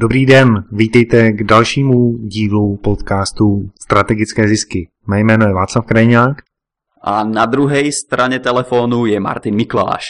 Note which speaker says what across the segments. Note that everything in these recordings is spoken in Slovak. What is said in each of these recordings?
Speaker 1: Dobrý den, vítejte k dalšímu dílu podcastu Strategické zisky. Mé jméno je Václav Krajňák.
Speaker 2: A na druhé straně telefonu je Martin Mikláš.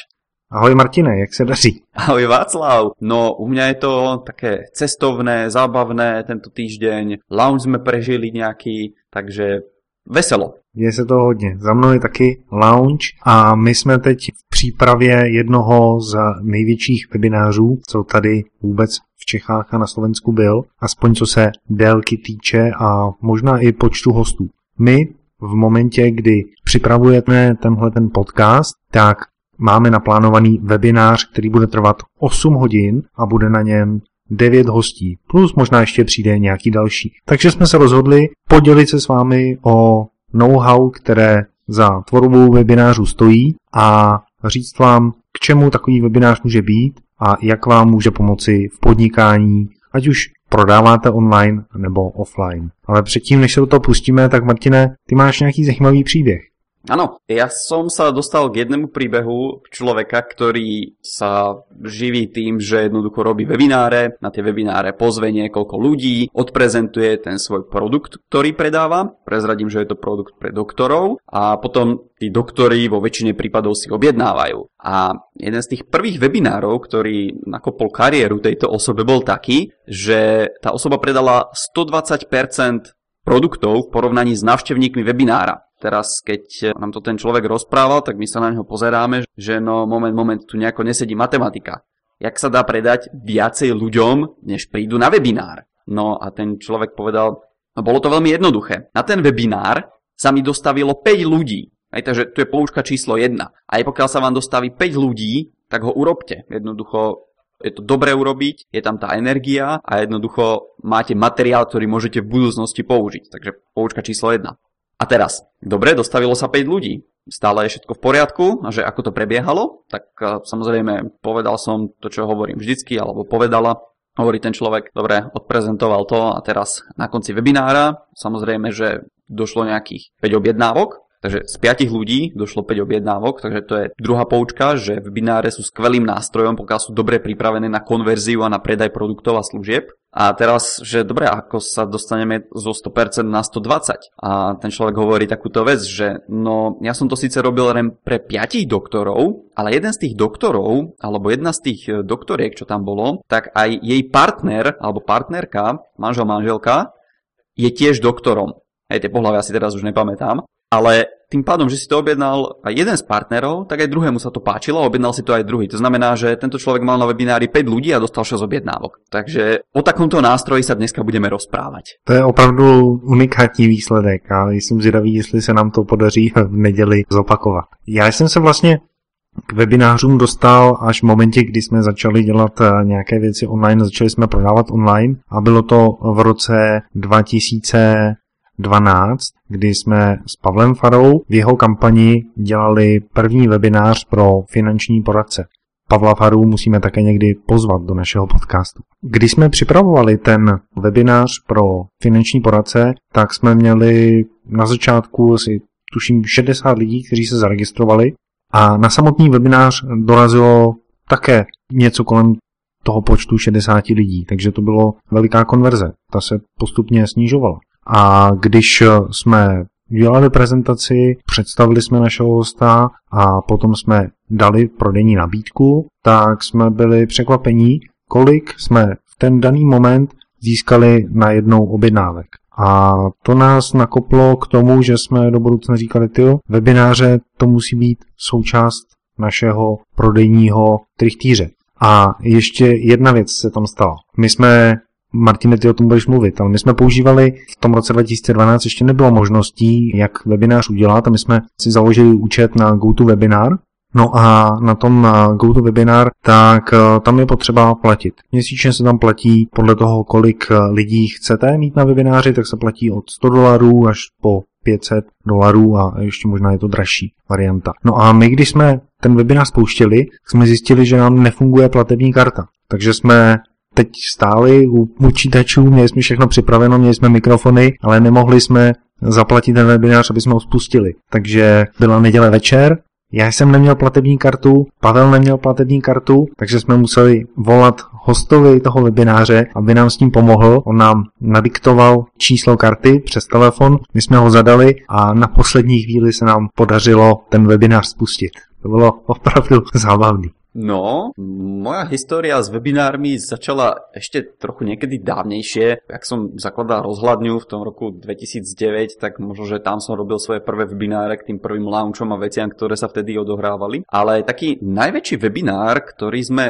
Speaker 1: Ahoj Martine, jak se daří?
Speaker 2: Ahoj Václav. No u mňa je to také cestovné, zábavné tento týždeň. Lounge sme prežili nejaký, takže veselo.
Speaker 1: Děje se to hodně. Za mnou je taky lounge a my jsme teď v přípravě jednoho z největších webinářů, co tady vůbec v Čechách a na Slovensku byl, aspoň co se délky týče a možná i počtu hostů. My v momentě, kdy připravujeme tenhle ten podcast, tak máme naplánovaný webinář, který bude trvat 8 hodin a bude na něm 9 hostí, plus možná ještě přijde nějaký další. Takže jsme se rozhodli podělit se s vámi o know-how, které za tvorbou webinářů stojí a říct vám, k čemu takový webinář může být a jak vám může pomoci v podnikání, ať už prodáváte online nebo offline. Ale předtím, než se do toho pustíme, tak Martine, ty máš nějaký zajímavý příběh.
Speaker 2: Áno, ja som sa dostal k jednému príbehu človeka, ktorý sa živí tým, že jednoducho robí webináre, na tie webináre pozve niekoľko ľudí, odprezentuje ten svoj produkt, ktorý predáva, prezradím, že je to produkt pre doktorov a potom tí doktori vo väčšine prípadov si objednávajú. A jeden z tých prvých webinárov, ktorý nakopol kariéru tejto osobe, bol taký, že tá osoba predala 120% produktov v porovnaní s návštevníkmi webinára. Teraz, keď nám to ten človek rozprával, tak my sa na neho pozeráme, že no moment, moment, tu nejako nesedí matematika. Jak sa dá predať viacej ľuďom, než prídu na webinár? No a ten človek povedal, no bolo to veľmi jednoduché. Na ten webinár sa mi dostavilo 5 ľudí. Aj, takže tu je poučka číslo 1. Aj pokiaľ sa vám dostaví 5 ľudí, tak ho urobte. Jednoducho je to dobré urobiť, je tam tá energia a jednoducho máte materiál, ktorý môžete v budúcnosti použiť. Takže poučka číslo 1. A teraz, dobre, dostavilo sa 5 ľudí. Stále je všetko v poriadku a že ako to prebiehalo, tak samozrejme povedal som to, čo hovorím vždycky, alebo povedala, hovorí ten človek, dobre, odprezentoval to a teraz na konci webinára, samozrejme, že došlo nejakých 5 objednávok, Takže z 5 ľudí došlo 5 objednávok, takže to je druhá poučka, že webináre sú skvelým nástrojom, pokiaľ sú dobre pripravené na konverziu a na predaj produktov a služieb. A teraz, že dobre, ako sa dostaneme zo 100% na 120? A ten človek hovorí takúto vec, že no, ja som to síce robil len pre 5 doktorov, ale jeden z tých doktorov, alebo jedna z tých doktoriek, čo tam bolo, tak aj jej partner, alebo partnerka, manžel, manželka, je tiež doktorom. Hej, tie pohľavy asi teraz už nepamätám ale tým pádom, že si to objednal aj jeden z partnerov, tak aj druhému sa to páčilo a objednal si to aj druhý. To znamená, že tento človek mal na webinári 5 ľudí a dostal 6 objednávok. Takže o takomto nástroji sa dneska budeme rozprávať.
Speaker 1: To je opravdu unikátní výsledek a jsem zvědavý, jestli se nám to podaří v neděli zopakovat. Já jsem se vlastně k webinářům dostal až v momentě, kdy jsme začali dělat eh, nějaké věci online, začali jsme prodávat online a bylo to v roce 2000 12, kdy jsme s Pavlem Farou v jeho kampani dělali první webinář pro finanční poradce. Pavla Faru musíme také někdy pozvat do našeho podcastu. Když jsme připravovali ten webinář pro finanční poradce, tak jsme měli na začátku asi tuším 60 lidí, kteří se zaregistrovali a na samotný webinář dorazilo také něco kolem toho počtu 60 lidí, takže to bylo veliká konverze. Ta se postupně snižovala. A když jsme dělali prezentaci, představili jsme našeho hosta a potom jsme dali prodejní nabídku, tak jsme byli překvapení, kolik jsme v ten daný moment získali na jednou objednávek. A to nás nakoplo k tomu, že jsme do budoucna říkali, ty webináře to musí být součást našeho prodejního trichtýře. A ještě jedna věc se tam stala. My jsme Martine, ty o tom budeš mluvit, ale my jsme používali v tom roce 2012 ještě nebylo možností, jak webinář udělat a my jsme si založili účet na GoToWebinar, No a na tom GoToWebinar, tak eh, tam je potřeba platit. Měsíčně se tam platí podle toho, kolik eh, lidí chcete mít na webináři, tak se platí od 100 dolarů až po 500 dolarů a ještě možná je to dražší varianta. No a my, když jsme ten webinář spouštěli, jsme zjistili, že nám nefunguje platební karta. Takže jsme teď stáli u počítačů, měli jsme všechno připraveno, měli jsme mikrofony, ale nemohli jsme zaplatit ten webinář, aby jsme ho spustili. Takže byla neděle večer, já jsem neměl platební kartu, Pavel neměl platební kartu, takže jsme museli volat hostovi toho webináře, aby nám s tím pomohl. On nám nadiktoval číslo karty přes telefon, my jsme ho zadali a na poslední chvíli se nám podařilo ten webinář spustit. To bylo opravdu zábavný.
Speaker 2: No, moja história s webinármi začala ešte trochu niekedy dávnejšie. Ak som zakladal rozhľadňu v tom roku 2009, tak možno, že tam som robil svoje prvé webináre k tým prvým launchom a veciam, ktoré sa vtedy odohrávali. Ale taký najväčší webinár, ktorý sme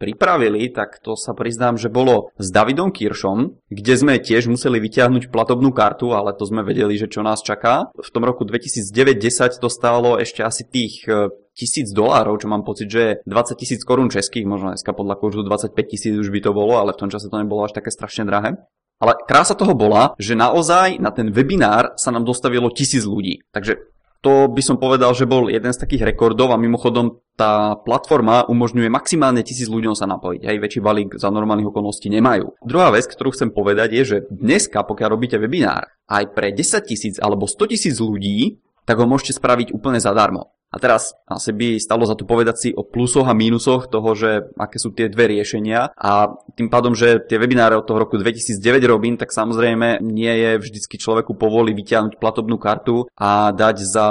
Speaker 2: pripravili, tak to sa priznám, že bolo s Davidom Kiršom, kde sme tiež museli vyťahnuť platobnú kartu, ale to sme vedeli, že čo nás čaká. V tom roku 2009-10 to stálo ešte asi tých e, tisíc dolárov, čo mám pocit, že je 20 tisíc korún českých, možno dneska podľa kurzu 25 tisíc už by to bolo, ale v tom čase to nebolo až také strašne drahé. Ale krása toho bola, že naozaj na ten webinár sa nám dostavilo tisíc ľudí. Takže to by som povedal, že bol jeden z takých rekordov a mimochodom tá platforma umožňuje maximálne tisíc ľuďom sa napojiť. Aj väčší balík za normálnych okolností nemajú. Druhá vec, ktorú chcem povedať je, že dneska, pokiaľ robíte webinár, aj pre 10 tisíc alebo 100 tisíc ľudí, tak ho môžete spraviť úplne zadarmo. A teraz asi by stalo za to povedať si o plusoch a mínusoch toho, že aké sú tie dve riešenia a tým pádom, že tie webináre od toho roku 2009 robím, tak samozrejme nie je vždycky človeku povoli vyťahnuť platobnú kartu a dať za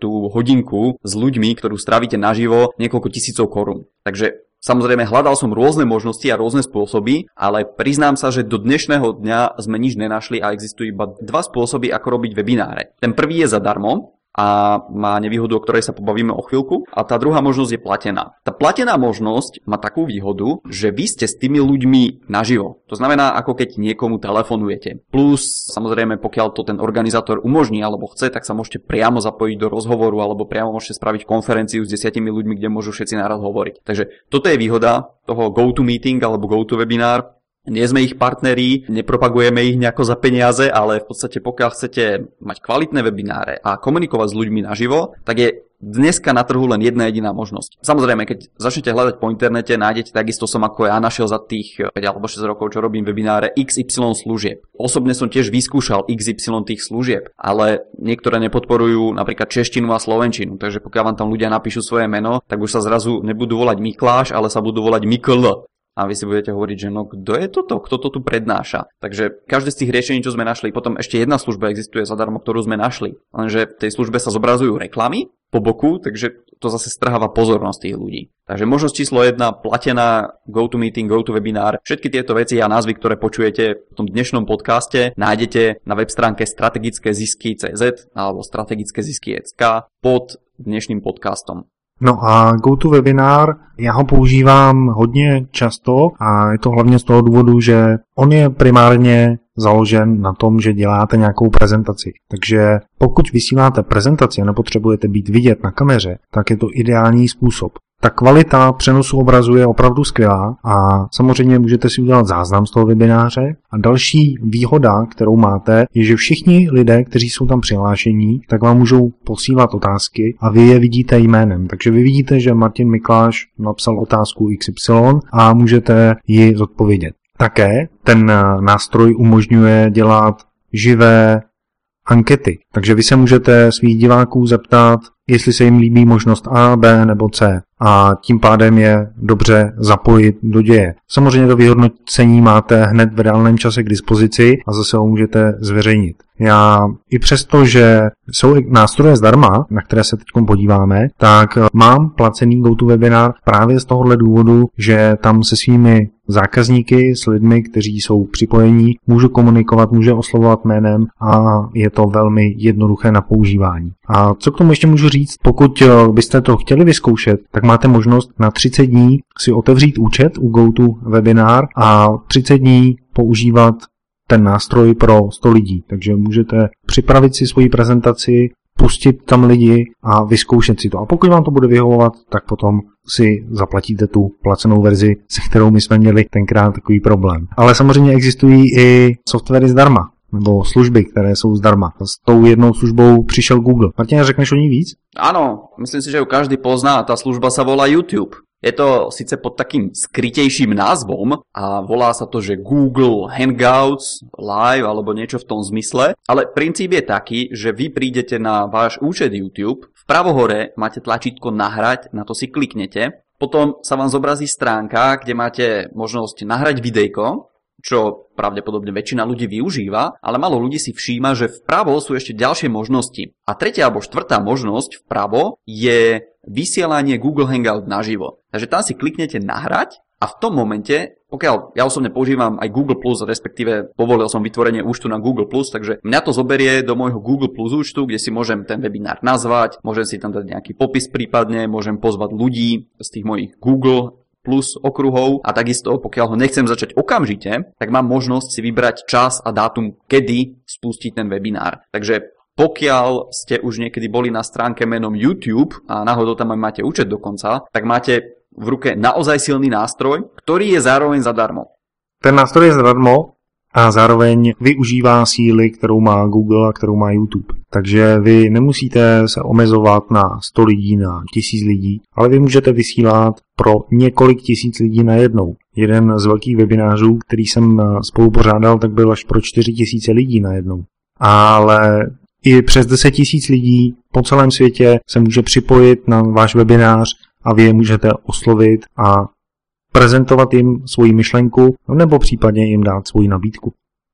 Speaker 2: tú hodinku s ľuďmi, ktorú stravíte naživo, niekoľko tisícov korún. Takže Samozrejme, hľadal som rôzne možnosti a rôzne spôsoby, ale priznám sa, že do dnešného dňa sme nič nenašli a existujú iba dva spôsoby, ako robiť webináre. Ten prvý je zadarmo, a má nevýhodu, o ktorej sa pobavíme o chvíľku. A tá druhá možnosť je platená. Tá platená možnosť má takú výhodu, že vy ste s tými ľuďmi naživo. To znamená, ako keď niekomu telefonujete. Plus, samozrejme, pokiaľ to ten organizátor umožní alebo chce, tak sa môžete priamo zapojiť do rozhovoru alebo priamo môžete spraviť konferenciu s desiatimi ľuďmi, kde môžu všetci naraz hovoriť. Takže toto je výhoda toho GoToMeeting alebo GoToWebinar nie sme ich partneri, nepropagujeme ich nejako za peniaze, ale v podstate pokiaľ chcete mať kvalitné webináre a komunikovať s ľuďmi naživo, tak je dneska na trhu len jedna jediná možnosť. Samozrejme, keď začnete hľadať po internete, nájdete takisto som ako ja našiel za tých 5 alebo 6 rokov, čo robím webináre, XY služieb. Osobne som tiež vyskúšal XY tých služieb, ale niektoré nepodporujú napríklad češtinu a slovenčinu, takže pokiaľ vám tam ľudia napíšu svoje meno, tak už sa zrazu nebudú volať Mikláš, ale sa budú volať Mikl a vy si budete hovoriť, že no kto je toto, kto to tu prednáša. Takže každé z tých riešení, čo sme našli, potom ešte jedna služba existuje zadarmo, ktorú sme našli. Lenže v tej službe sa zobrazujú reklamy po boku, takže to zase strháva pozornosť tých ľudí. Takže možnosť číslo 1, platená GoToMeeting, GoToWebinar, všetky tieto veci a názvy, ktoré počujete v tom dnešnom podcaste, nájdete na web stránke strategické zisky.cz alebo strategické zisky.sk pod dnešným podcastom.
Speaker 1: No a GoToWebinar, já ho používám hodně často a je to hlavně z toho důvodu, že on je primárně založen na tom, že děláte nějakou prezentaci. Takže pokud vysíláte prezentaci a nepotřebujete být vidět na kameře, tak je to ideální způsob. Ta kvalita přenosu obrazu je opravdu skvělá a samozřejmě můžete si udělat záznam z toho webináře. A další výhoda, kterou máte, je, že všichni lidé, kteří jsou tam přihlášení, tak vám můžou posílat otázky a vy je vidíte jménem. Takže vy vidíte, že Martin Mikláš napsal otázku XY a můžete ji zodpovědět. Také ten nástroj umožňuje dělat živé ankety. Takže vy se můžete svých diváků zeptat, jestli se jim líbí možnost A, B nebo C a tím pádem je dobře zapojit do děje. Samozřejmě to vyhodnocení máte hned v reálném čase k dispozici a zase ho můžete zveřejnit. Já i přesto, že jsou nástroje zdarma, na které se teď podíváme, tak mám placený GoToWebinar právě z tohohle důvodu, že tam se svými zákazníky, s lidmi, kteří jsou připojení, můžu komunikovat, můžu oslovovat jménem a je to velmi jednoduché na používání. A co k tomu ještě můžu říct? Pokud byste to chtěli vyzkoušet, tak máte možnost na 30 dní si otevřít účet u GoToWebinar a 30 dní používat ten nástroj pro 100 lidí. Takže můžete připravit si svoji prezentaci, pustit tam lidi a vyzkoušet si to. A pokud vám to bude vyhovovat, tak potom si zaplatíte tu placenou verzi, se kterou my jsme měli tenkrát takový problém. Ale samozřejmě existují i softwary zdarma nebo služby, které jsou zdarma. S tou jednou službou přišel Google. Martina, řekneš o ní víc?
Speaker 2: Áno, myslím si, že ju každý pozná. Tá služba sa volá YouTube. Je to síce pod takým skrytejším názvom a volá sa to, že Google Hangouts Live alebo niečo v tom zmysle, ale princíp je taký, že vy prídete na váš účet YouTube, v pravo hore máte tlačítko nahrať, na to si kliknete Potom sa vám zobrazí stránka, kde máte možnosť nahrať videjko, čo pravdepodobne väčšina ľudí využíva, ale malo ľudí si všíma, že vpravo sú ešte ďalšie možnosti. A tretia alebo štvrtá možnosť vpravo je vysielanie Google Hangout naživo. Takže tam si kliknete nahrať a v tom momente, pokiaľ ja osobne používam aj Google+, respektíve povolil som vytvorenie účtu na Google+, takže mňa to zoberie do môjho Google Plus účtu, kde si môžem ten webinár nazvať, môžem si tam dať nejaký popis prípadne, môžem pozvať ľudí z tých mojich Google plus okruhov a takisto pokiaľ ho nechcem začať okamžite, tak mám možnosť si vybrať čas a dátum, kedy spustiť ten webinár. Takže pokiaľ ste už niekedy boli na stránke menom YouTube a náhodou tam aj máte účet dokonca, tak máte v ruke naozaj silný nástroj, ktorý je zároveň zadarmo.
Speaker 1: Ten nástroj je zadarmo a zároveň využívá síly, kterou má Google a kterou má YouTube. Takže vy nemusíte se omezovat na 100 lidí, na 1000 lidí, ale vy můžete vysílat pro několik tisíc lidí najednou. Jeden z velkých webinářů, který jsem spolu pořádal, tak byl až pro 4000 lidí najednou. Ale i přes 10 tisíc lidí po celém světě se může připojit na váš webinář a vy je můžete oslovit a prezentovat jim svoji myšlenku nebo případně jim dát svoji nabídku.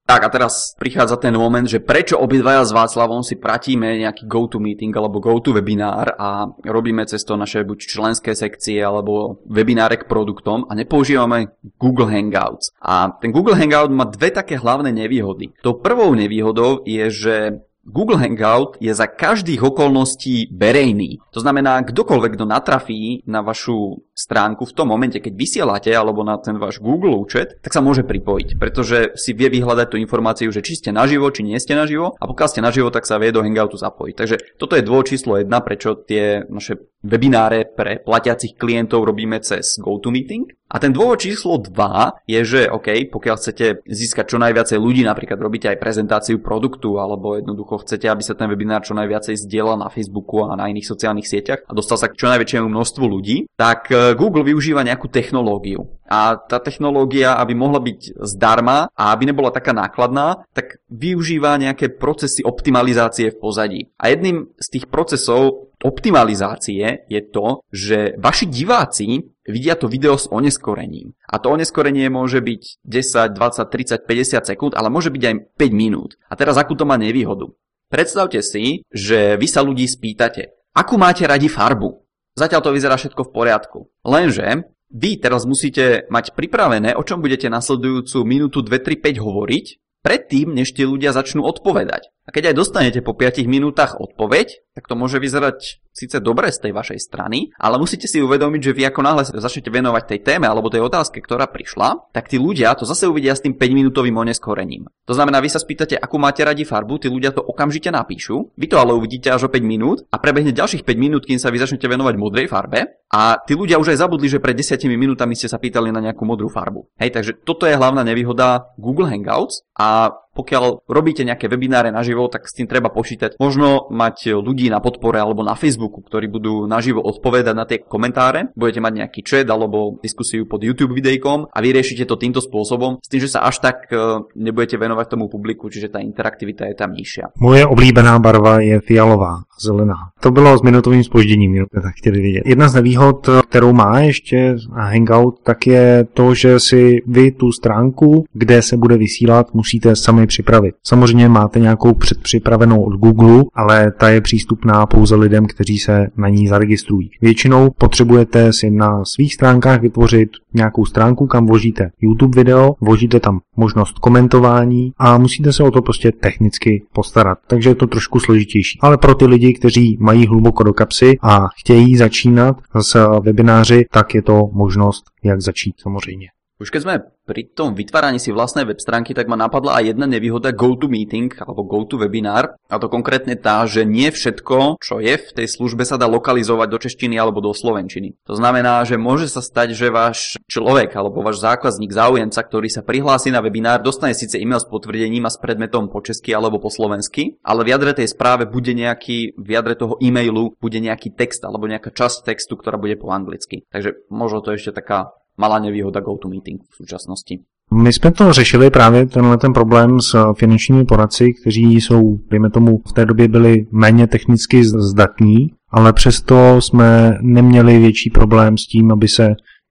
Speaker 2: Tak a teraz prichádza ten moment, že prečo obidvaja s Václavom si pratíme nejaký go-to-meeting alebo go-to-webinár a robíme cez to naše buď členské sekcie alebo webináre k produktom a nepoužívame Google Hangouts. A ten Google Hangout má dve také hlavné nevýhody. Tou prvou nevýhodou je, že Google Hangout je za každých okolností verejný. To znamená, kdokoľvek, kto natrafí na vašu stránku v tom momente, keď vysielate alebo na ten váš Google účet, tak sa môže pripojiť, pretože si vie vyhľadať tú informáciu, že či ste naživo, či nie ste naživo a pokiaľ ste naživo, tak sa vie do Hangoutu zapojiť. Takže toto je dôvod číslo jedna, prečo tie naše webináre pre platiacich klientov robíme cez GoToMeeting. A ten dôvod číslo 2 je, že OK, pokiaľ chcete získať čo najviacej ľudí, napríklad robíte aj prezentáciu produktu, alebo jednoducho chcete, aby sa ten webinár čo najviacej zdieľal na Facebooku a na iných sociálnych sieťach a dostal sa k čo najväčšiemu množstvu ľudí, tak e, Google využíva nejakú technológiu. A tá technológia, aby mohla byť zdarma a aby nebola taká nákladná, tak využíva nejaké procesy optimalizácie v pozadí. A jedným z tých procesov optimalizácie je to, že vaši diváci vidia to video s oneskorením. A to oneskorenie môže byť 10, 20, 30, 50 sekúnd, ale môže byť aj 5 minút. A teraz akú to má nevýhodu? Predstavte si, že vy sa ľudí spýtate, akú máte radi farbu? Zatiaľ to vyzerá všetko v poriadku. Lenže vy teraz musíte mať pripravené, o čom budete nasledujúcu minútu 2, 3, 5 hovoriť, predtým, než tie ľudia začnú odpovedať. A keď aj dostanete po 5 minútach odpoveď, tak to môže vyzerať síce dobre z tej vašej strany, ale musíte si uvedomiť, že vy ako náhle sa začnete venovať tej téme alebo tej otázke, ktorá prišla, tak tí ľudia to zase uvidia s tým 5-minútovým oneskorením. To znamená, vy sa spýtate, akú máte radi farbu, tí ľudia to okamžite napíšu, vy to ale uvidíte až o 5 minút a prebehne ďalších 5 minút, kým sa vy začnete venovať modrej farbe a tí ľudia už aj zabudli, že pred 10 minútami ste sa pýtali na nejakú modrú farbu. Hej, takže toto je hlavná nevýhoda Google Hangouts a pokiaľ robíte nejaké webináre naživo, tak s tým treba počítať. Možno mať ľudí na podpore alebo na Facebooku, ktorí budú naživo odpovedať na tie komentáre. Budete mať nejaký chat alebo diskusiu pod YouTube videjkom a vyriešite to týmto spôsobom, s tým, že sa až tak e, nebudete venovať tomu publiku, čiže tá interaktivita je tam nižšia.
Speaker 1: Moje oblíbená barva je fialová zelená. To bylo s minutovým spožděním, jo, tak chtěli vidět. Jedna z nevýhod, kterou má ještě Hangout, tak je to, že si vy tu stránku, kde se bude vysílat, musíte sami připravit. Samozřejmě máte nějakou předpřipravenou od Google, ale ta je přístupná pouze lidem, kteří se na ní zaregistrují. Většinou potřebujete si na svých stránkách vytvořit nějakou stránku, kam vložíte YouTube video, vložíte tam možnost komentování a musíte se o to prostě technicky postarat. Takže je to trošku složitější. Ale pro ty lidi, kteří mají hluboko do kapsy a chtějí začínat s webináři, tak je to možnost, jak začít samozřejmě.
Speaker 2: Už keď sme pri tom vytváraní si vlastnej web stránky, tak ma napadla aj jedna nevýhoda GoToMeeting alebo GoToWebinar. A to konkrétne tá, že nie všetko, čo je v tej službe, sa dá lokalizovať do češtiny alebo do slovenčiny. To znamená, že môže sa stať, že váš človek alebo váš zákazník, záujemca, ktorý sa prihlási na webinár, dostane síce e-mail s potvrdením a s predmetom po česky alebo po slovensky, ale v jadre tej správe bude nejaký, v jadre toho e-mailu bude nejaký text alebo nejaká časť textu, ktorá bude po anglicky. Takže možno to je ešte taká malá nevýhoda GoToMeeting v současnosti.
Speaker 1: My jsme to řešili právě tenhle ten problém s finančními poradci, kteří jsou, dejme tomu, v té době byli méně technicky zdatní ale přesto jsme neměli větší problém s tím, aby se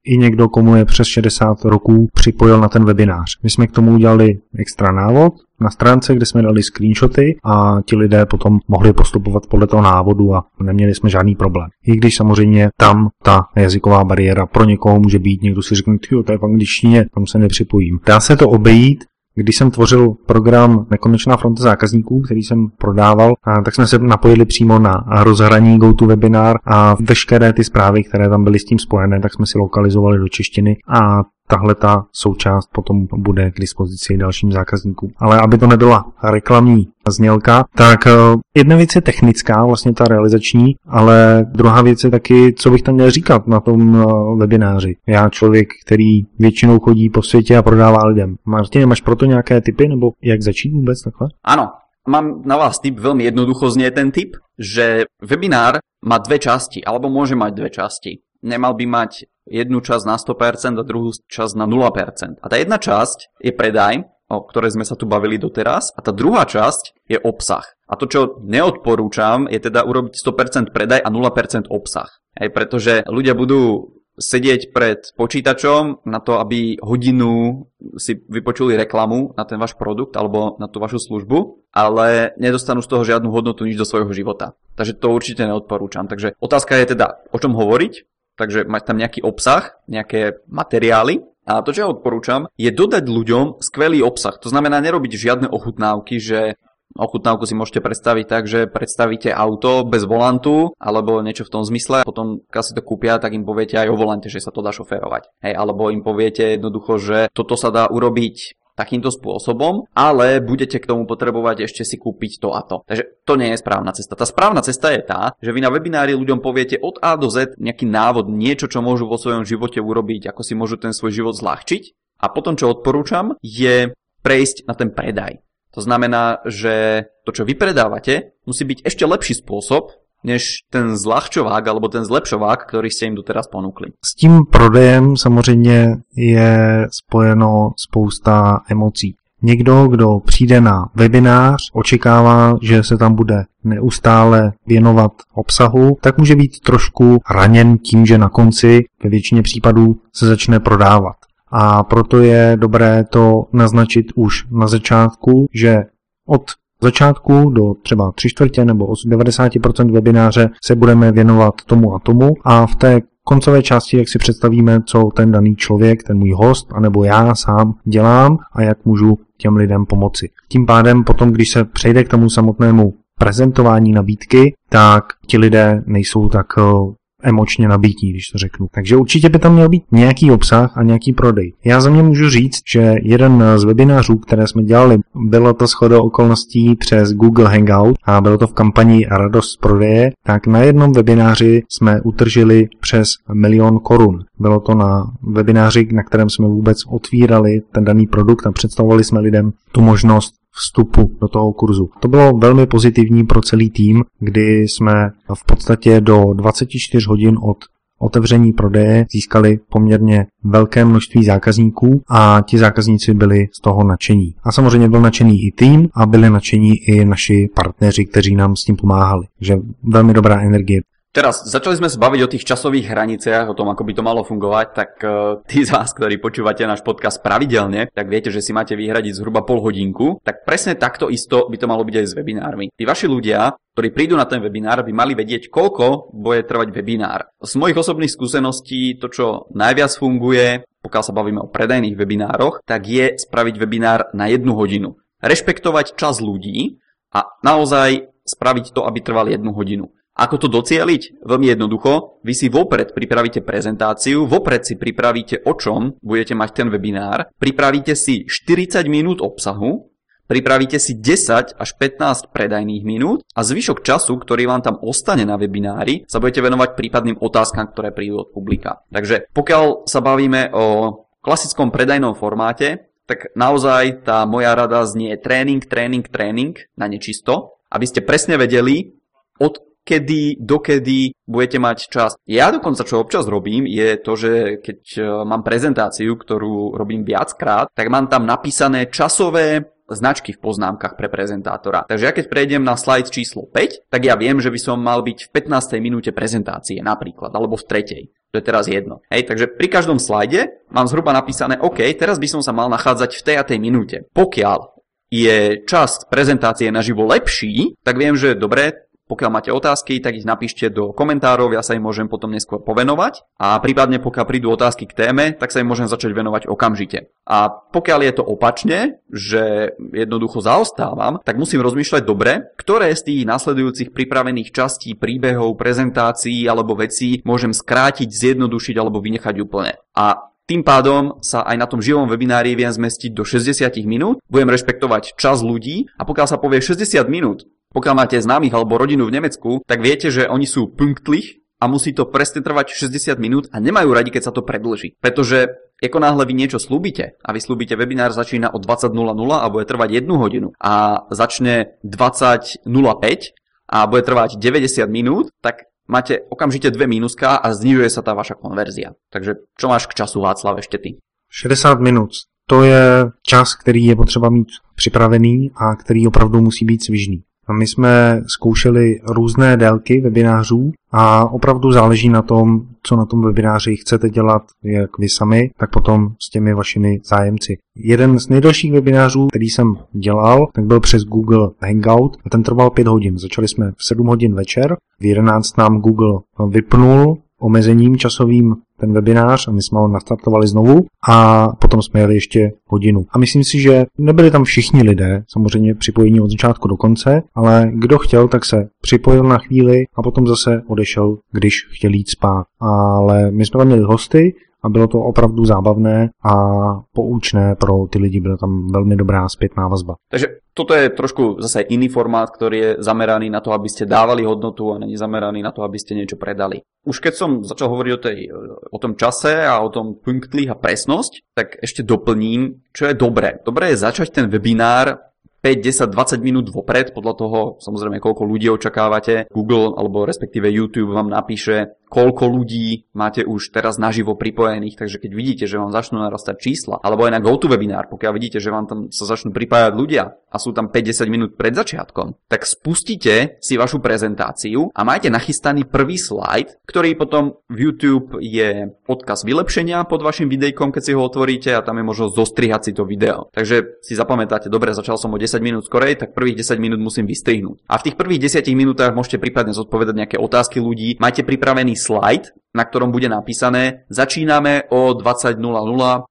Speaker 1: i někdo, komu je přes 60 roků, připojil na ten webinář. My jsme k tomu udělali extra návod na stránce, kde jsme dali screenshoty a ti lidé potom mohli postupovat podle toho návodu a neměli jsme žádný problém. I když samozřejmě tam ta jazyková bariéra pro někoho může být, někdo si řekne, to je v angličtině, tam se nepřipojím. Dá se to obejít, když jsem tvořil program Nekonečná fronta zákazníků, který jsem prodával, tak jsme se napojili přímo na rozhraní GoToWebinar a veškeré ty zprávy, které tam byly s tím spojené, tak jsme si lokalizovali do češtiny. A tahle ta součást potom bude k dispozici dalším zákazníkům. Ale aby to nebyla reklamní znělka, tak eh, jedna věc je technická, vlastně ta realizační, ale druhá věc je taky, co bych tam měl říkat na tom eh, webináři. Já člověk, který většinou chodí po světě a prodává lidem. Martin, máš proto nějaké typy, nebo jak začít vůbec takhle?
Speaker 2: Ano, mám na vás tip, veľmi jednoducho znie ten tip, že webinár má dve časti, alebo môže mať dve časti. Nemal by mať jednu časť na 100% a druhú časť na 0%. A tá jedna časť je predaj, o ktorej sme sa tu bavili doteraz, a tá druhá časť je obsah. A to, čo neodporúčam, je teda urobiť 100% predaj a 0% obsah. Hej, pretože ľudia budú sedieť pred počítačom na to, aby hodinu si vypočuli reklamu na ten váš produkt alebo na tú vašu službu, ale nedostanú z toho žiadnu hodnotu nič do svojho života. Takže to určite neodporúčam. Takže otázka je teda, o čom hovoriť, takže mať tam nejaký obsah, nejaké materiály. A to, čo ja odporúčam, je dodať ľuďom skvelý obsah. To znamená nerobiť žiadne ochutnávky, že ochutnávku si môžete predstaviť tak, že predstavíte auto bez volantu alebo niečo v tom zmysle, potom keď si to kúpia, tak im poviete aj o volante, že sa to dá šoférovať. Hej, alebo im poviete jednoducho, že toto sa dá urobiť takýmto spôsobom, ale budete k tomu potrebovať ešte si kúpiť to a to. Takže to nie je správna cesta. Tá správna cesta je tá, že vy na webinári ľuďom poviete od A do Z nejaký návod, niečo, čo môžu vo svojom živote urobiť, ako si môžu ten svoj život zľahčiť. A potom, čo odporúčam, je prejsť na ten predaj. To znamená, že to, čo vy predávate, musí byť ešte lepší spôsob, než ten zľahčovák alebo ten zlepšovák, ktorý ste im doteraz ponúkli.
Speaker 1: S tím prodejem samozřejmě je spojeno spousta emocí. Někdo, kdo přijde na webinář, očekává, že se tam bude neustále věnovat obsahu, tak může být trošku raněn tím, že na konci ve většině případů se začne prodávat. A proto je dobré to naznačit už na začátku, že od začátku do třeba 3 čtvrtě nebo 90% webináře se budeme věnovat tomu a tomu a v té koncové části, jak si představíme, co ten daný člověk, ten můj host, anebo já sám dělám a jak můžu těm lidem pomoci. Tím pádem potom, když se přejde k tomu samotnému prezentování nabídky, tak ti lidé nejsou tak eh, emočně nabítí, když to řeknu. Takže určitě by tam měl být nějaký obsah a nějaký prodej. Já za mě můžu říct, že jeden z webinářů, které jsme dělali, bylo to shodou okolností přes Google Hangout a bylo to v kampani Radost prodeje, tak na jednom webináři jsme utržili přes milion korun. Bylo to na webináři, na kterém jsme vůbec otvírali ten daný produkt a představovali jsme lidem tu možnost vstupu do toho kurzu. To bylo velmi pozitivní pro celý tým, kdy jsme v podstatě do 24 hodin od otevření prodeje získali poměrně velké množství zákazníků a ti zákazníci byli z toho nadšení. A samozřejmě byl nadšený i tým a byli nadšení i naši partneři, kteří nám s tím pomáhali. Takže velmi dobrá energie.
Speaker 2: Teraz začali sme sa baviť o tých časových hraniciach, o tom, ako by to malo fungovať, tak uh, tí z vás, ktorí počúvate náš podcast pravidelne, tak viete, že si máte vyhradiť zhruba pol hodinku, tak presne takto isto by to malo byť aj s webinármi. Tí vaši ľudia, ktorí prídu na ten webinár, by mali vedieť, koľko bude trvať webinár. Z mojich osobných skúseností to, čo najviac funguje, pokiaľ sa bavíme o predajných webinároch, tak je spraviť webinár na jednu hodinu. Rešpektovať čas ľudí a naozaj spraviť to, aby trval jednu hodinu. Ako to docieliť? Veľmi jednoducho. Vy si vopred pripravíte prezentáciu, vopred si pripravíte o čom budete mať ten webinár, pripravíte si 40 minút obsahu, pripravíte si 10 až 15 predajných minút a zvyšok času, ktorý vám tam ostane na webinári, sa budete venovať prípadným otázkam, ktoré prídu od publika. Takže pokiaľ sa bavíme o klasickom predajnom formáte, tak naozaj tá moja rada znie tréning, tréning, tréning na nečisto, aby ste presne vedeli, od kedy, dokedy budete mať čas. Ja dokonca, čo občas robím, je to, že keď e, mám prezentáciu, ktorú robím viackrát, tak mám tam napísané časové značky v poznámkach pre prezentátora. Takže ja keď prejdem na slajd číslo 5, tak ja viem, že by som mal byť v 15. minúte prezentácie napríklad, alebo v tretej. To je teraz jedno. Hej, takže pri každom slajde mám zhruba napísané, OK, teraz by som sa mal nachádzať v tej a tej minúte. Pokiaľ je čas prezentácie naživo lepší, tak viem, že dobre, pokiaľ máte otázky, tak ich napíšte do komentárov, ja sa im môžem potom neskôr povenovať a prípadne pokiaľ prídu otázky k téme, tak sa im môžem začať venovať okamžite. A pokiaľ je to opačne, že jednoducho zaostávam, tak musím rozmýšľať dobre, ktoré z tých nasledujúcich pripravených častí, príbehov, prezentácií alebo vecí môžem skrátiť, zjednodušiť alebo vynechať úplne. A tým pádom sa aj na tom živom webinári viem zmestiť do 60 minút, budem rešpektovať čas ľudí a pokiaľ sa povie 60 minút, pokiaľ máte známych alebo rodinu v Nemecku, tak viete, že oni sú punktlich a musí to presne trvať 60 minút a nemajú radi, keď sa to predlží. Pretože ako náhle vy niečo slúbite a vy slúbite webinár začína o 20.00 a bude trvať 1 hodinu a začne 20.05 a bude trvať 90 minút, tak máte okamžite dve mínuska a znižuje sa tá vaša konverzia. Takže čo máš k času Václav ešte ty?
Speaker 1: 60 minut. To je čas, který je potřeba mít připravený a který opravdu musí být svižný. My jsme zkoušeli různé délky webinářů a opravdu záleží na tom, co na tom webináři chcete dělat, jak vy sami, tak potom s těmi vašimi zájemci. Jeden z nejdelších webinářů, který jsem dělal, tak byl přes Google Hangout a ten trval 5 hodin. Začali jsme v 7 hodin večer, v 11 nám Google vypnul omezením časovým ten webinář a my jsme ho nastartovali znovu a potom jsme jeli ještě hodinu. A myslím si, že nebyli tam všichni lidé, samozřejmě připojení od začátku do konce, ale kdo chtěl, tak se připojil na chvíli a potom zase odešel, když chtěl jít spát. Ale my jsme tam měli hosty, a bylo to opravdu zábavné a poučné pro ty lidi, byla tam velmi dobrá zpětná vazba.
Speaker 2: Takže toto je trošku zase iný formát, ktorý je zameraný na to, aby ste dávali hodnotu a není zameraný na to, aby ste niečo predali. Už keď som začal hovoriť o, tej, o tom čase a o tom punktlich a presnosť, tak ešte doplním, čo je dobré. Dobré je začať ten webinár 5, 10, 20 minút vopred, podľa toho samozrejme koľko ľudí očakávate. Google alebo respektíve YouTube vám napíše, koľko ľudí máte už teraz naživo pripojených, takže keď vidíte, že vám začnú narastať čísla, alebo aj na GoToWebinar, pokiaľ vidíte, že vám tam sa začnú pripájať ľudia a sú tam 50 minút pred začiatkom, tak spustite si vašu prezentáciu a majte nachystaný prvý slajd, ktorý potom v YouTube je odkaz vylepšenia pod vašim videjkom, keď si ho otvoríte a tam je možnosť zostrihať si to video. Takže si zapamätáte, dobre, začal som o 10 minút skorej, tak prvých 10 minút musím vystrihnúť. A v tých prvých 10 minútach môžete prípadne zodpovedať nejaké otázky ľudí, majte pripravený slide, na ktorom bude napísané začíname o 20.00.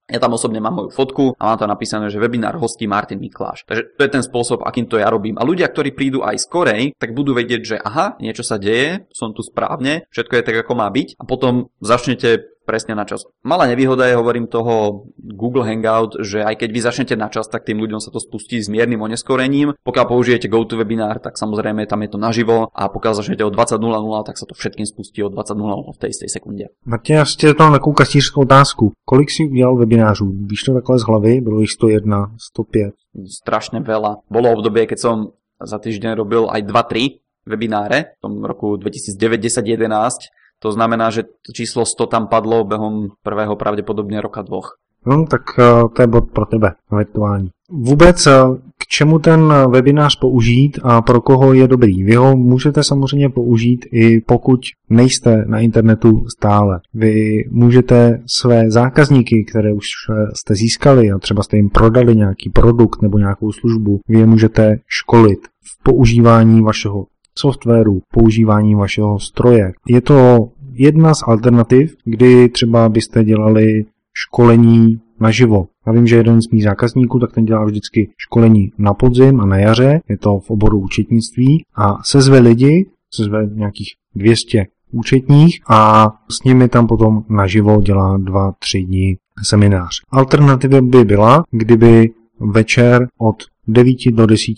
Speaker 2: Ja tam osobne mám moju fotku a mám tam napísané, že webinár hostí Martin Mikláš. Takže to je ten spôsob, akým to ja robím. A ľudia, ktorí prídu aj skorej, tak budú vedieť, že aha, niečo sa deje, som tu správne, všetko je tak, ako má byť a potom začnete presne na čas. Malá nevýhoda je, hovorím toho Google Hangout, že aj keď vy začnete na čas, tak tým ľuďom sa to spustí s miernym oneskorením. Pokiaľ použijete GoToWebinar, tak samozrejme tam je to naživo a pokiaľ začnete o 20.00, tak sa to všetkým spustí o 20.00 v tej istej sekunde.
Speaker 1: Martin, já si tam takovou kastířskou otázku. Kolik si udělal webinářů? Víš to takhle z hlavy? Bylo ich 101, 105?
Speaker 2: Strašne veľa. Bolo obdobie, keď som za týždeň robil aj 2-3 webináre v tom roku 2009, 10, 11 to znamená, že číslo 100 tam padlo behom prvého pravděpodobně roka dvoch.
Speaker 1: No, tak uh, to je bod pro tebe, virtuální. Vůbec uh, k čemu ten webinář použít a pro koho je dobrý? Vy ho můžete samozřejmě použít i pokud nejste na internetu stále. Vy můžete své zákazníky, které už eh, jste získali a třeba jste jim prodali nějaký produkt nebo nějakou službu, vy je můžete školit v používání vašeho softwaru, používání vašeho stroje. Je to jedna z alternativ, kdy třeba byste dělali školení naživo. Já vím, že jeden z mých zákazníků, tak ten dělá vždycky školení na podzim a na jaře, je to v oboru účetnictví a sezve lidi, sezve nějakých 200 účetních a s nimi tam potom naživo dělá 2-3 dní seminář. Alternativa by byla, kdyby večer od 9 do 10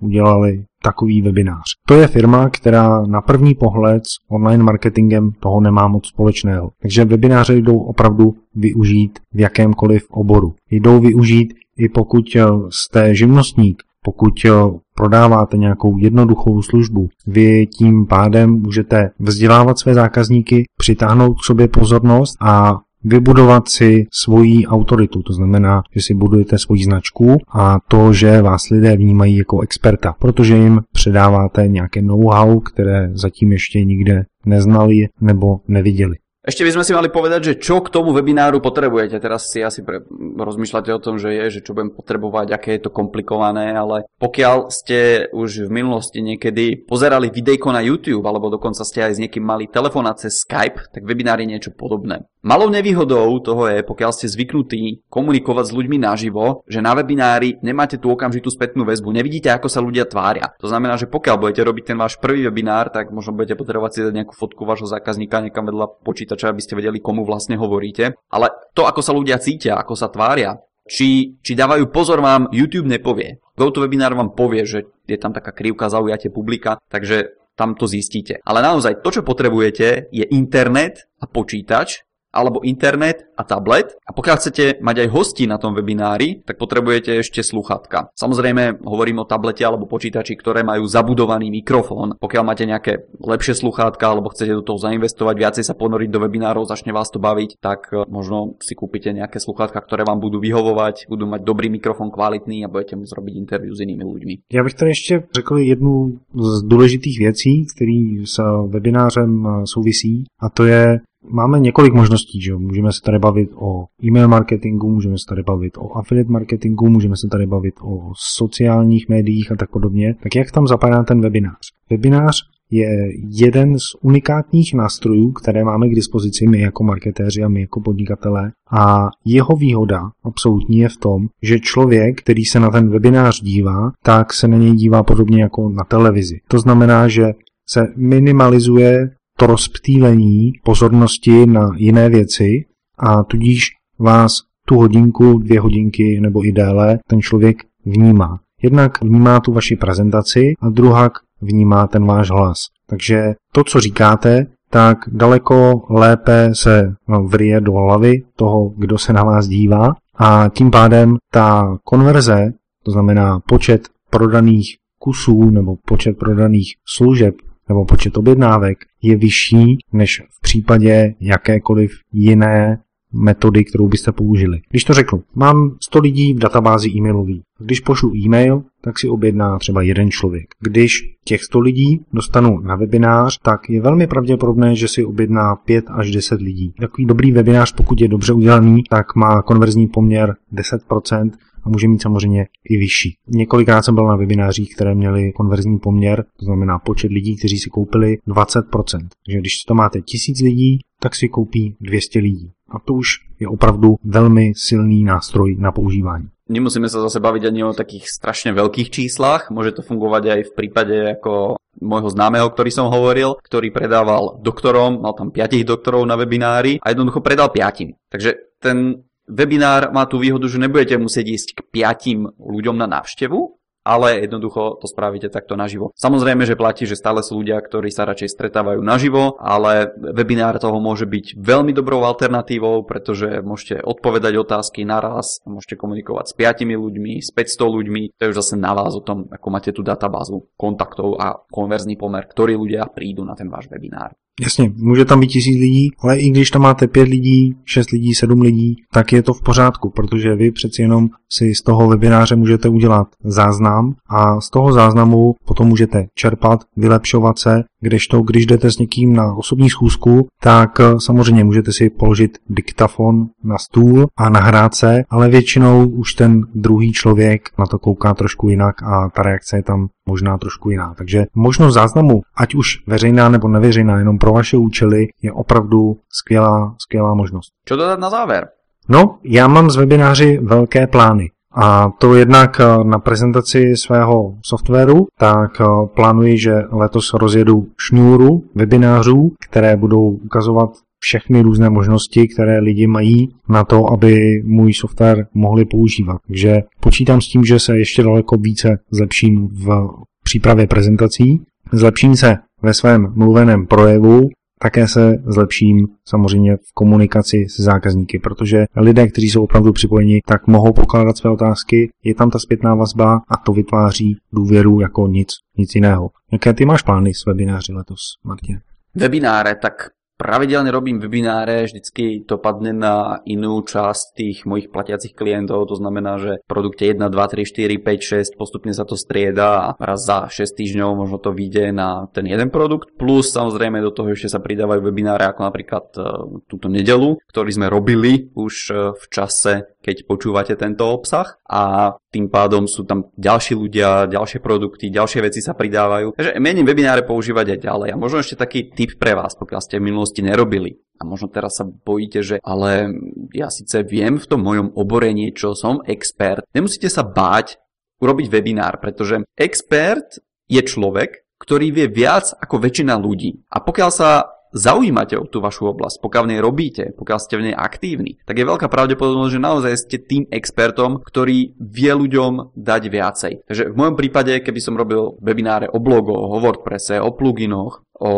Speaker 1: udělali takový webinář. To je firma, která na první pohled s online marketingem toho nemá moc společného. Takže webináře jdou opravdu využít v jakémkoliv oboru. Jdou využít i pokud eh, jste živnostník, pokud eh, prodáváte nějakou jednoduchou službu, vy tím pádem můžete vzdělávat své zákazníky, přitáhnout k sobě pozornost a vybudovat si svoji autoritu, to znamená, že si budujete svoji značku a to, že vás lidé vnímají jako experta, protože jim předáváte nějaké know-how, které zatím ještě nikde neznali nebo neviděli.
Speaker 2: Ešte by sme si mali povedať, že čo k tomu webináru potrebujete. Teraz si asi pre, rozmýšľate o tom, že je, že čo budem potrebovať, aké je to komplikované, ale pokiaľ ste už v minulosti niekedy pozerali videjko na YouTube, alebo dokonca ste aj s niekým mali telefonát cez Skype, tak webinár je niečo podobné. Malou nevýhodou toho je, pokiaľ ste zvyknutí komunikovať s ľuďmi naživo, že na webinári nemáte tú okamžitú spätnú väzbu, nevidíte, ako sa ľudia tvária. To znamená, že pokiaľ budete robiť ten váš prvý webinár, tak možno budete potrebovať si dať nejakú fotku vášho zákazníka niekam vedľa počítača, aby ste vedeli, komu vlastne hovoríte. Ale to, ako sa ľudia cítia, ako sa tvária, či, či dávajú pozor vám, YouTube nepovie. GoToWebinar vám povie, že je tam taká krivka zaujate publika, takže tam to zistíte. Ale naozaj to, čo potrebujete, je internet a počítač, alebo internet a tablet. A pokiaľ chcete mať aj hostí na tom webinári, tak potrebujete ešte sluchatka. Samozrejme, hovorím o tablete alebo počítači, ktoré majú zabudovaný mikrofón. Pokiaľ máte nejaké lepšie sluchátka alebo chcete do toho zainvestovať, viacej sa ponoriť do webinárov, začne vás to baviť, tak e, možno si kúpite nejaké sluchátka, ktoré vám budú vyhovovať, budú mať dobrý mikrofon, kvalitný a budete môcť robiť interviu s inými ľuďmi.
Speaker 1: Já bych tady ještě řekl jednu z důležitých věcí, který s webinářem e, souvisí, a to je máme několik možností, že Můžeme se tady bavit o e-mail marketingu, můžeme se tady bavit o affiliate marketingu, můžeme se tady bavit o sociálních médiích a tak podobně. Tak jak tam zapadá ten webinář? Webinář je jeden z unikátních nástrojů, které máme k dispozici my jako marketéři a my jako podnikatelé. A jeho výhoda absolutní je v tom, že člověk, který se na ten webinář dívá, tak se na něj dívá podobně jako na televizi. To znamená, že se minimalizuje to rozptýlení pozornosti na jiné věci a tudíž vás tu hodinku, dvě hodinky nebo i déle ten člověk vnímá. Jednak vnímá tu vaši prezentaci a druhak vnímá ten váš hlas. Takže to, co říkáte, tak daleko lépe se vrije do hlavy toho, kdo se na vás dívá a tím pádem ta konverze, to znamená počet prodaných kusů nebo počet prodaných služeb nebo počet objednávek je vyšší než v případě jakékoliv jiné metody, kterou byste použili. Když to řeknu, mám 100 lidí v databázi e-mailový. Když pošlu e-mail, tak si objedná třeba jeden člověk. Když těch 100 lidí dostanu na webinář, tak je velmi pravděpodobné, že si objedná 5 až 10 lidí. Takový dobrý webinář, pokud je dobře udělaný, tak má konverzní poměr 10%, a může mít samozřejmě i vyšší. Několikrát jsem byl na webinářích, které měly konverzní poměr, to znamená počet lidí, kteří si koupili 20%. Takže když to máte 1000 lidí, tak si koupí 200 lidí. A to už je opravdu velmi silný nástroj na používání.
Speaker 2: Nemusíme sa zase baviť ani o takých strašne veľkých číslach. Môže to fungovať aj v prípade ako môjho známeho, ktorý som hovoril, ktorý predával doktorom, mal tam piatich doktorov na webinári a jednoducho predal piatim. Takže ten webinár má tú výhodu, že nebudete musieť ísť k piatim ľuďom na návštevu, ale jednoducho to spravíte takto naživo. Samozrejme, že platí, že stále sú ľudia, ktorí sa radšej stretávajú naživo, ale webinár toho môže byť veľmi dobrou alternatívou, pretože môžete odpovedať otázky naraz, môžete komunikovať s 5 ľuďmi, s 500 ľuďmi, to je už zase na vás o tom, ako máte tú databázu kontaktov a konverzný pomer, ktorí ľudia prídu na ten váš webinár.
Speaker 1: Jasně, může tam být tisíc lidí, ale i když tam máte pět lidí, šest lidí, sedm lidí, tak je to v pořádku, protože vy přeci jenom si z toho webináře můžete udělat záznam a z toho záznamu potom můžete čerpat, vylepšovat se, kdežto když jdete s někým na osobní schůzku, tak eh, samozřejmě můžete si položit diktafon na stůl a nahrát se, ale většinou už ten druhý člověk na to kouká trošku jinak a ta reakce je tam možná trošku jiná. Takže možnost záznamu, ať už veřejná nebo neveřejná, jenom pro vaše účely, je opravdu skvělá, skvělá možnost.
Speaker 2: Co dodat na závěr?
Speaker 1: No, já mám z webináři velké plány. A to jednak eh, na prezentaci svého softwaru, tak eh, plánuji, že letos rozjedu šňůru webinářů, které budou ukazovat všechny různé možnosti, které lidi mají na to, aby můj software mohli používat. Takže počítám s tím, že se ještě daleko více zlepším v přípravě prezentací, zlepším se ve svém mluveném projevu, také se zlepším samozřejmě v komunikaci se zákazníky, protože lidé, kteří jsou opravdu připojeni, tak mohou pokládat své otázky, je tam ta zpětná vazba a to vytváří důvěru jako nic, nic jiného. Jaké ty máš plány s webináři letos, Martin?
Speaker 2: Webináre, tak pravidelne robím webináre, vždycky to padne na inú časť tých mojich platiacich klientov, to znamená, že v produkte 1, 2, 3, 4, 5, 6 postupne sa to strieda a raz za 6 týždňov možno to vyjde na ten jeden produkt, plus samozrejme do toho ešte sa pridávajú webináre ako napríklad uh, túto nedelu, ktorý sme robili už uh, v čase keď počúvate tento obsah. A tým pádom sú tam ďalší ľudia, ďalšie produkty, ďalšie veci sa pridávajú. Takže mením webináre používať aj ďalej. A možno ešte taký tip pre vás, pokiaľ ste v minulosti nerobili. A možno teraz sa bojíte, že ale ja síce viem v tom mojom obore niečo, som expert. Nemusíte sa báť urobiť webinár, pretože expert je človek, ktorý vie viac ako väčšina ľudí. A pokiaľ sa zaujímate o tú vašu oblasť, pokiaľ v nej robíte, pokiaľ ste v nej aktívni, tak je veľká pravdepodobnosť, že naozaj ste tým expertom, ktorý vie ľuďom dať viacej. Takže v mojom prípade, keby som robil webináre o blogoch, o WordPresse, o pluginoch, o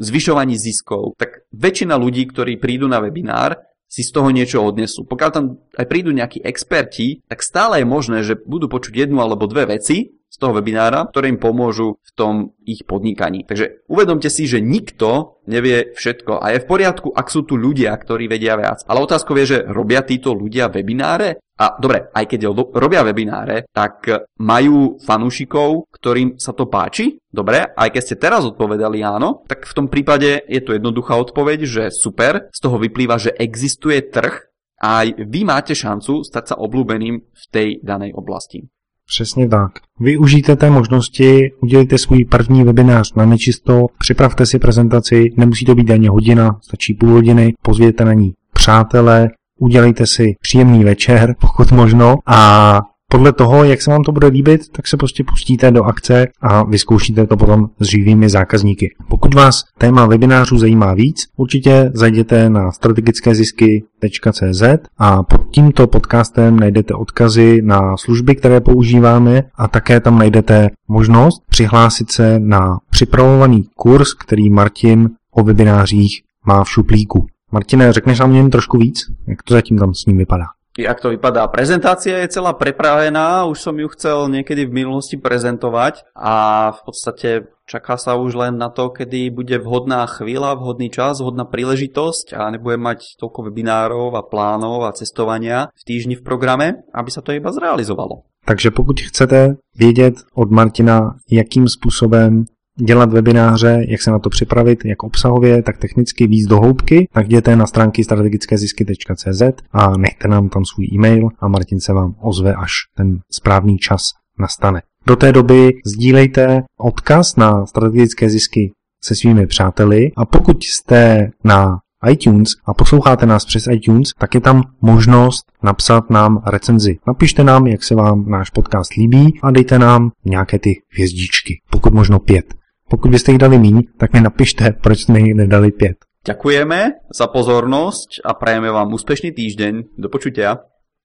Speaker 2: zvyšovaní ziskov, tak väčšina ľudí, ktorí prídu na webinár, si z toho niečo odnesú. Pokiaľ tam aj prídu nejakí experti, tak stále je možné, že budú počuť jednu alebo dve veci, z toho webinára, ktoré im pomôžu v tom ich podnikaní. Takže uvedomte si, že nikto nevie všetko a je v poriadku, ak sú tu ľudia, ktorí vedia viac. Ale otázkou je, že robia títo ľudia webináre? A dobre, aj keď robia webináre, tak majú fanúšikov, ktorým sa to páči? Dobre, aj keď ste teraz odpovedali áno, tak v tom prípade je to jednoduchá odpoveď, že super, z toho vyplýva, že existuje trh a aj vy máte šancu stať sa obľúbeným v tej danej oblasti.
Speaker 1: Přesně tak. Využijte té možnosti, udělejte svůj první webinář na nečisto, připravte si prezentaci, nemusí to být ani hodina, stačí půl hodiny, pozvěte na ní přátelé, udělejte si příjemný večer, pokud možno, a podle toho, jak se vám to bude líbit, tak se prostě pustíte do akce a vyzkoušíte to potom s živými zákazníky. Pokud vás téma webinářů zajímá víc, určitě zajděte na strategickézisky.cz a pod tímto podcastem najdete odkazy na služby, které používáme a také tam najdete možnost přihlásit se na připravovaný kurz, který Martin o webinářích má v šuplíku. Martine, řekneš nám něm trošku víc? Jak to zatím tam s ním vypadá?
Speaker 2: Jak to vypadá. Prezentácia je celá prepravená, už som ju chcel niekedy v minulosti prezentovať a v podstate čaká sa už len na to, kedy bude vhodná chvíľa, vhodný čas, vhodná príležitosť a nebude mať toľko webinárov a plánov a cestovania v týždni v programe, aby sa to iba zrealizovalo.
Speaker 1: Takže pokud chcete vědět od Martina, jakým způsobem dělat webináře, jak se na to připravit, jak obsahově, tak technicky víc do hloubky, tak jděte na stránky strategickézisky.cz a nechte nám tam svůj e-mail a Martin se vám ozve, až ten správný čas nastane. Do té doby sdílejte odkaz na strategické zisky se svými přáteli a pokud jste na iTunes a posloucháte nás přes iTunes, tak je tam možnost napsat nám recenzi. Napište nám, jak se vám náš podcast líbí a dejte nám nějaké ty hvězdičky, pokud možno pět. Pokud byste jich dali míň, tak mi napište, proč jsme jich nedali pět.
Speaker 2: Ďakujeme za pozornosť a prajeme vám úspešný týždeň. Do počutia.